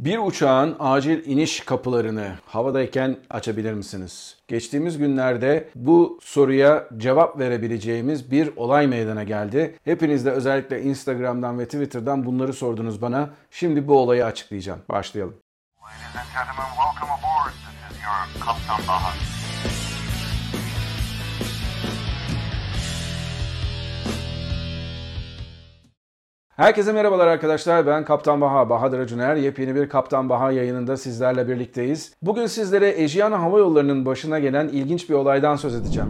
Bir uçağın acil iniş kapılarını havadayken açabilir misiniz? Geçtiğimiz günlerde bu soruya cevap verebileceğimiz bir olay meydana geldi. Hepiniz de özellikle Instagram'dan ve Twitter'dan bunları sordunuz bana. Şimdi bu olayı açıklayacağım. Başlayalım. Ladies and gentlemen, welcome aboard. This is your. Herkese merhabalar arkadaşlar. Ben Kaptan Baha, Bahadır Acuner. Yepyeni bir Kaptan Baha yayınında sizlerle birlikteyiz. Bugün sizlere Ejiana Hava Yolları'nın başına gelen ilginç bir olaydan söz edeceğim.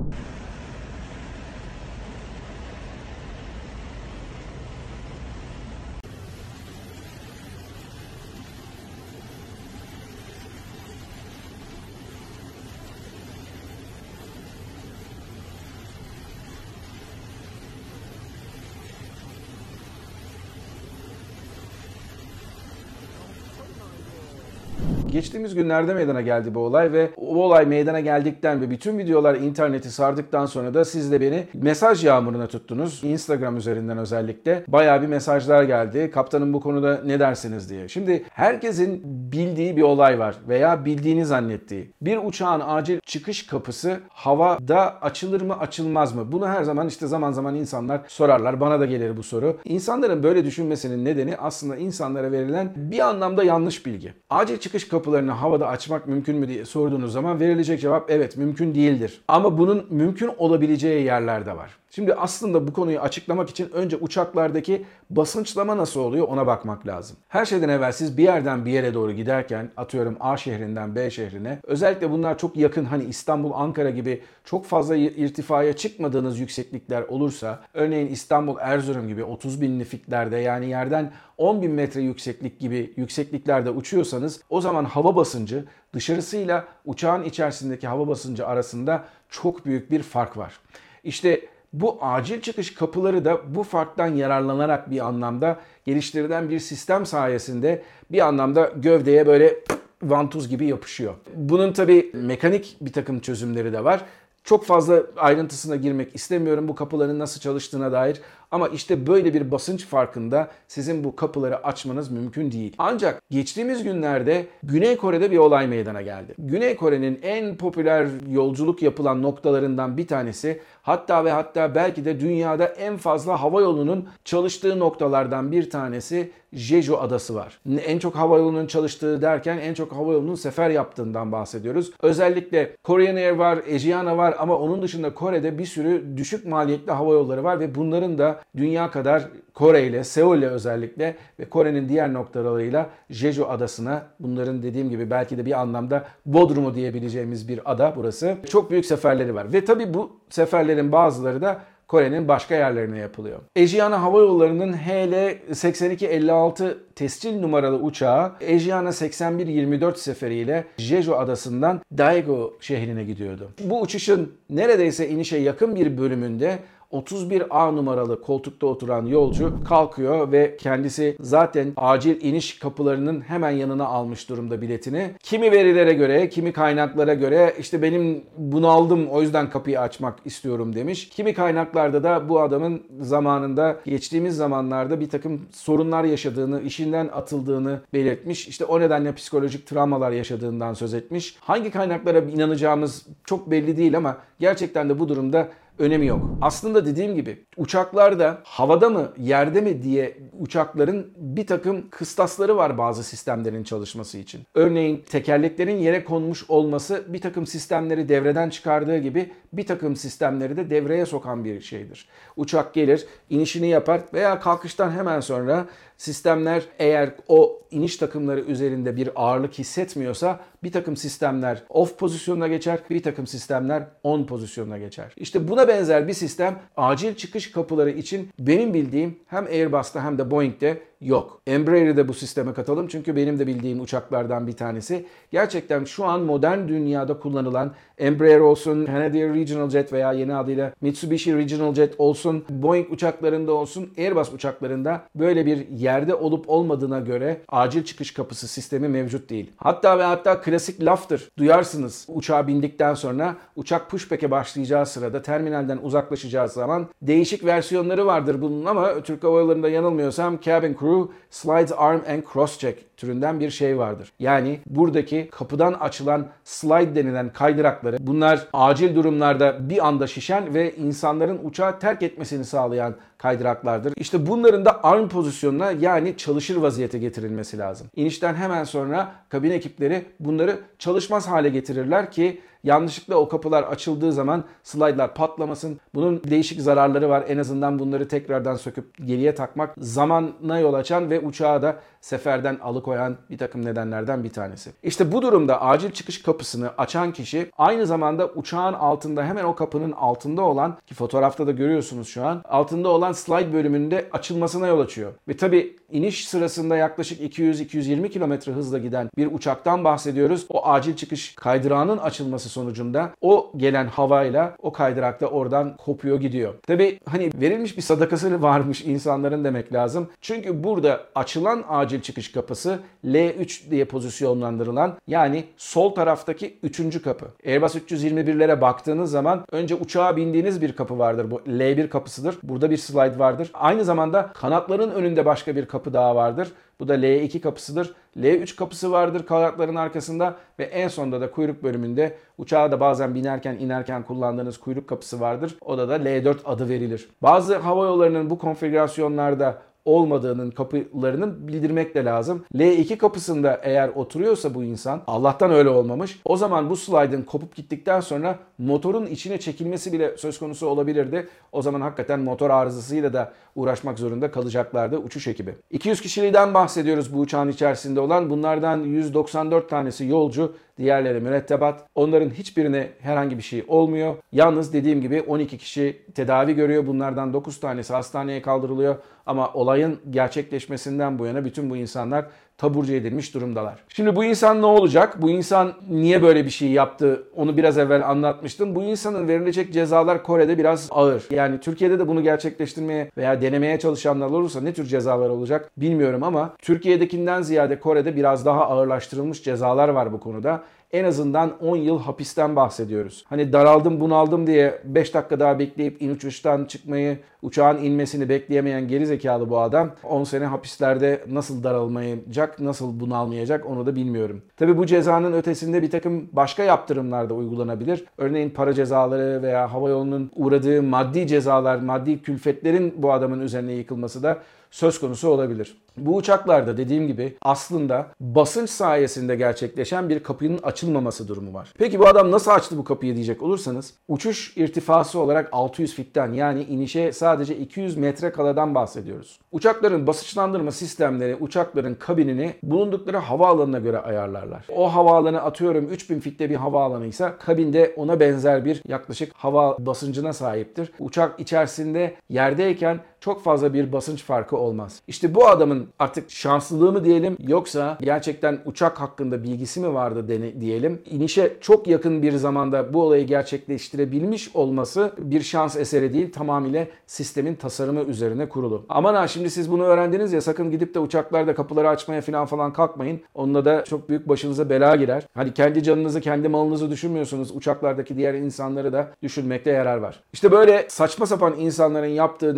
Geçtiğimiz günlerde meydana geldi bu olay ve o olay meydana geldikten ve bütün videolar interneti sardıktan sonra da siz de beni mesaj yağmuruna tuttunuz. Instagram üzerinden özellikle bayağı bir mesajlar geldi. Kaptanım bu konuda ne dersiniz diye. Şimdi herkesin bildiği bir olay var veya bildiğini zannettiği. Bir uçağın acil çıkış kapısı havada açılır mı açılmaz mı? Bunu her zaman işte zaman zaman insanlar sorarlar. Bana da gelir bu soru. İnsanların böyle düşünmesinin nedeni aslında insanlara verilen bir anlamda yanlış bilgi. Acil çıkış kapısı kapılarını havada açmak mümkün mü diye sorduğunuz zaman verilecek cevap evet mümkün değildir. Ama bunun mümkün olabileceği yerler de var. Şimdi aslında bu konuyu açıklamak için önce uçaklardaki basınçlama nasıl oluyor ona bakmak lazım. Her şeyden evvel siz bir yerden bir yere doğru giderken atıyorum A şehrinden B şehrine özellikle bunlar çok yakın hani İstanbul, Ankara gibi çok fazla irtifaya çıkmadığınız yükseklikler olursa örneğin İstanbul, Erzurum gibi 30 bin fitlerde yani yerden 10 bin metre yükseklik gibi yüksekliklerde uçuyorsanız o zaman hava basıncı dışarısıyla uçağın içerisindeki hava basıncı arasında çok büyük bir fark var. İşte bu acil çıkış kapıları da bu farktan yararlanarak bir anlamda geliştirilen bir sistem sayesinde bir anlamda gövdeye böyle vantuz gibi yapışıyor. Bunun tabi mekanik bir takım çözümleri de var. Çok fazla ayrıntısına girmek istemiyorum bu kapıların nasıl çalıştığına dair ama işte böyle bir basınç farkında sizin bu kapıları açmanız mümkün değil. Ancak geçtiğimiz günlerde Güney Kore'de bir olay meydana geldi. Güney Kore'nin en popüler yolculuk yapılan noktalarından bir tanesi hatta ve hatta belki de dünyada en fazla hava yolunun çalıştığı noktalardan bir tanesi Jeju Adası var. En çok hava yolunun çalıştığı derken en çok hava yolunun sefer yaptığından bahsediyoruz. Özellikle Korean Air var, Asiana var ama onun dışında Kore'de bir sürü düşük maliyetli hava yolları var ve bunların da dünya kadar Kore ile, Seul ile özellikle ve Kore'nin diğer noktalarıyla Jeju adasına bunların dediğim gibi belki de bir anlamda Bodrum'u diyebileceğimiz bir ada burası. Çok büyük seferleri var ve tabi bu seferlerin bazıları da Kore'nin başka yerlerine yapılıyor. Asiana Hava Yolları'nın HL 8256 tescil numaralı uçağı Asiana 8124 seferiyle Jeju adasından Daegu şehrine gidiyordu. Bu uçuşun neredeyse inişe yakın bir bölümünde 31A numaralı koltukta oturan yolcu kalkıyor ve kendisi zaten acil iniş kapılarının hemen yanına almış durumda biletini. Kimi verilere göre, kimi kaynaklara göre işte benim bunu aldım o yüzden kapıyı açmak istiyorum demiş. Kimi kaynaklarda da bu adamın zamanında geçtiğimiz zamanlarda bir takım sorunlar yaşadığını, işinden atıldığını belirtmiş. İşte o nedenle psikolojik travmalar yaşadığından söz etmiş. Hangi kaynaklara inanacağımız çok belli değil ama gerçekten de bu durumda önemi yok. Aslında dediğim gibi uçaklarda havada mı yerde mi diye uçakların bir takım kıstasları var bazı sistemlerin çalışması için. Örneğin tekerleklerin yere konmuş olması bir takım sistemleri devreden çıkardığı gibi bir takım sistemleri de devreye sokan bir şeydir. Uçak gelir, inişini yapar veya kalkıştan hemen sonra sistemler eğer o iniş takımları üzerinde bir ağırlık hissetmiyorsa bir takım sistemler off pozisyonuna geçer, bir takım sistemler on pozisyonuna geçer. İşte buna benzer bir sistem acil çıkış kapıları için benim bildiğim hem Airbus'ta hem de Boeing'de yok. Embraer'i de bu sisteme katalım çünkü benim de bildiğim uçaklardan bir tanesi. Gerçekten şu an modern dünyada kullanılan Embraer olsun, Canadian Regional Jet veya yeni adıyla Mitsubishi Regional Jet olsun, Boeing uçaklarında olsun, Airbus uçaklarında böyle bir yerde olup olmadığına göre acil çıkış kapısı sistemi mevcut değil. Hatta ve hatta klasik laftır. Duyarsınız uçağa bindikten sonra uçak pushback'e başlayacağı sırada terminalden uzaklaşacağı zaman değişik versiyonları vardır bunun ama Türk Hava Yolları'nda yanılmıyorsam cabin crew Screw Slide Arm and Cross Check türünden bir şey vardır. Yani buradaki kapıdan açılan slide denilen kaydırakları bunlar acil durumlarda bir anda şişen ve insanların uçağı terk etmesini sağlayan kaydıraklardır. İşte bunların da arm pozisyonuna yani çalışır vaziyete getirilmesi lazım. İnişten hemen sonra kabin ekipleri bunları çalışmaz hale getirirler ki yanlışlıkla o kapılar açıldığı zaman slaytlar patlamasın. Bunun değişik zararları var. En azından bunları tekrardan söküp geriye takmak zamana yol açan ve uçağı da seferden alıkoyan bir takım nedenlerden bir tanesi. İşte bu durumda acil çıkış kapısını açan kişi aynı zamanda uçağın altında hemen o kapının altında olan ki fotoğrafta da görüyorsunuz şu an altında olan slide bölümünde açılmasına yol açıyor. Ve tabi iniş sırasında yaklaşık 200-220 km hızla giden bir uçaktan bahsediyoruz. O acil çıkış kaydırağının açılması sonucunda o gelen havayla o kaydırak da oradan kopuyor gidiyor. Tabi hani verilmiş bir sadakası varmış insanların demek lazım. Çünkü burada açılan acil çıkış kapısı L3 diye pozisyonlandırılan yani sol taraftaki 3. kapı. Airbus 321'lere baktığınız zaman önce uçağa bindiğiniz bir kapı vardır. Bu L1 kapısıdır. Burada bir slide vardır. Aynı zamanda kanatların önünde başka bir kapı daha vardır. Bu da L2 kapısıdır. L3 kapısı vardır kanatların arkasında ve en sonunda da kuyruk bölümünde uçağa da bazen binerken inerken kullandığınız kuyruk kapısı vardır. O da da L4 adı verilir. Bazı hava yollarının bu konfigürasyonlarda olmadığının kapılarının bildirmek de lazım. L2 kapısında eğer oturuyorsa bu insan Allah'tan öyle olmamış. O zaman bu slide'ın kopup gittikten sonra motorun içine çekilmesi bile söz konusu olabilirdi. O zaman hakikaten motor arızasıyla da uğraşmak zorunda kalacaklardı uçuş ekibi. 200 kişiliğden bahsediyoruz bu uçağın içerisinde olan. Bunlardan 194 tanesi yolcu, diğerleri mürettebat. Onların hiçbirine herhangi bir şey olmuyor. Yalnız dediğim gibi 12 kişi tedavi görüyor. Bunlardan 9 tanesi hastaneye kaldırılıyor. Ama olayın gerçekleşmesinden bu yana bütün bu insanlar taburcu edilmiş durumdalar. Şimdi bu insan ne olacak? Bu insan niye böyle bir şey yaptı? Onu biraz evvel anlatmıştım. Bu insanın verilecek cezalar Kore'de biraz ağır. Yani Türkiye'de de bunu gerçekleştirmeye veya denemeye çalışanlar olursa ne tür cezalar olacak bilmiyorum ama Türkiye'dekinden ziyade Kore'de biraz daha ağırlaştırılmış cezalar var bu konuda en azından 10 yıl hapisten bahsediyoruz. Hani daraldım bunaldım diye 5 dakika daha bekleyip in uçuştan çıkmayı, uçağın inmesini bekleyemeyen geri zekalı bu adam 10 sene hapislerde nasıl daralmayacak, nasıl bunalmayacak onu da bilmiyorum. Tabi bu cezanın ötesinde bir takım başka yaptırımlar da uygulanabilir. Örneğin para cezaları veya havayolunun uğradığı maddi cezalar, maddi külfetlerin bu adamın üzerine yıkılması da söz konusu olabilir. Bu uçaklarda dediğim gibi aslında basınç sayesinde gerçekleşen bir kapının açılmaması durumu var. Peki bu adam nasıl açtı bu kapıyı diyecek olursanız uçuş irtifası olarak 600 fitten yani inişe sadece 200 metre kaladan bahsediyoruz. Uçakların basınçlandırma sistemleri uçakların kabinini bulundukları havaalanına göre ayarlarlar. O havaalanı atıyorum 3000 fitte bir havaalanı ise kabinde ona benzer bir yaklaşık hava basıncına sahiptir. Uçak içerisinde yerdeyken çok fazla bir basınç farkı olmaz. İşte bu adamın artık şanslılığı mı diyelim yoksa gerçekten uçak hakkında bilgisi mi vardı diyelim. İnişe çok yakın bir zamanda bu olayı gerçekleştirebilmiş olması bir şans eseri değil tamamıyla sistemin tasarımı üzerine kurulu. Aman ha şimdi siz bunu öğrendiniz ya sakın gidip de uçaklarda kapıları açmaya falan falan kalkmayın. Onunla da çok büyük başınıza bela girer. Hani kendi canınızı kendi malınızı düşünmüyorsunuz. Uçaklardaki diğer insanları da düşünmekte yarar var. İşte böyle saçma sapan insanların yaptığı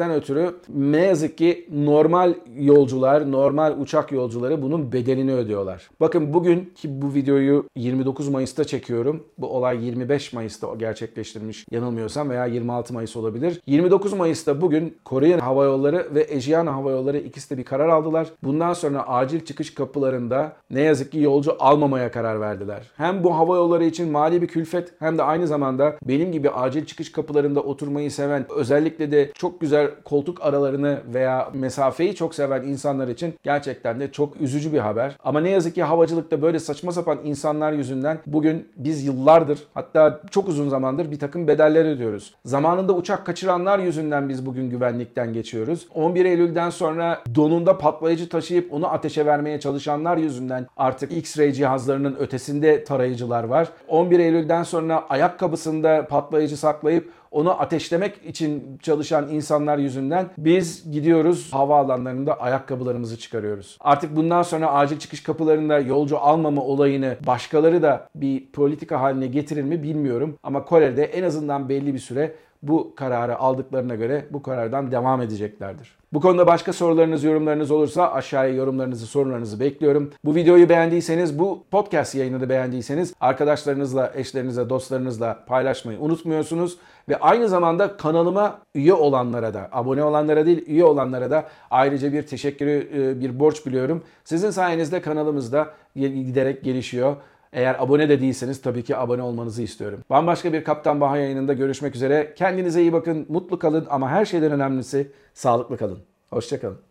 nedenlerden ötürü ne yazık ki normal yolcular, normal uçak yolcuları bunun bedelini ödüyorlar. Bakın bugün ki bu videoyu 29 Mayıs'ta çekiyorum. Bu olay 25 Mayıs'ta gerçekleştirmiş yanılmıyorsam veya 26 Mayıs olabilir. 29 Mayıs'ta bugün Koreyan Hava Yolları ve Aegean Hava Yolları ikisi de bir karar aldılar. Bundan sonra acil çıkış kapılarında ne yazık ki yolcu almamaya karar verdiler. Hem bu hava yolları için mali bir külfet hem de aynı zamanda benim gibi acil çıkış kapılarında oturmayı seven özellikle de çok güzel koltuk aralarını veya mesafeyi çok seven insanlar için gerçekten de çok üzücü bir haber. Ama ne yazık ki havacılıkta böyle saçma sapan insanlar yüzünden bugün biz yıllardır hatta çok uzun zamandır bir takım bedeller ödüyoruz. Zamanında uçak kaçıranlar yüzünden biz bugün güvenlikten geçiyoruz. 11 Eylül'den sonra donunda patlayıcı taşıyıp onu ateşe vermeye çalışanlar yüzünden artık X-ray cihazlarının ötesinde tarayıcılar var. 11 Eylül'den sonra ayakkabısında patlayıcı saklayıp onu ateşlemek için çalışan insanlar yüzünden biz gidiyoruz havaalanlarında ayakkabılarımızı çıkarıyoruz. Artık bundan sonra acil çıkış kapılarında yolcu almama olayını başkaları da bir politika haline getirir mi bilmiyorum. Ama Kore'de en azından belli bir süre bu kararı aldıklarına göre bu karardan devam edeceklerdir. Bu konuda başka sorularınız, yorumlarınız olursa aşağıya yorumlarınızı, sorularınızı bekliyorum. Bu videoyu beğendiyseniz, bu podcast yayını da beğendiyseniz arkadaşlarınızla, eşlerinizle, dostlarınızla paylaşmayı unutmuyorsunuz. Ve aynı zamanda kanalıma üye olanlara da, abone olanlara değil üye olanlara da ayrıca bir teşekkürü, e, bir borç biliyorum. Sizin sayenizde kanalımızda giderek gelişiyor. Eğer abone de değilseniz tabii ki abone olmanızı istiyorum. Bambaşka bir Kaptan Baha yayınında görüşmek üzere. Kendinize iyi bakın, mutlu kalın ama her şeyden önemlisi sağlıklı kalın. Hoşçakalın.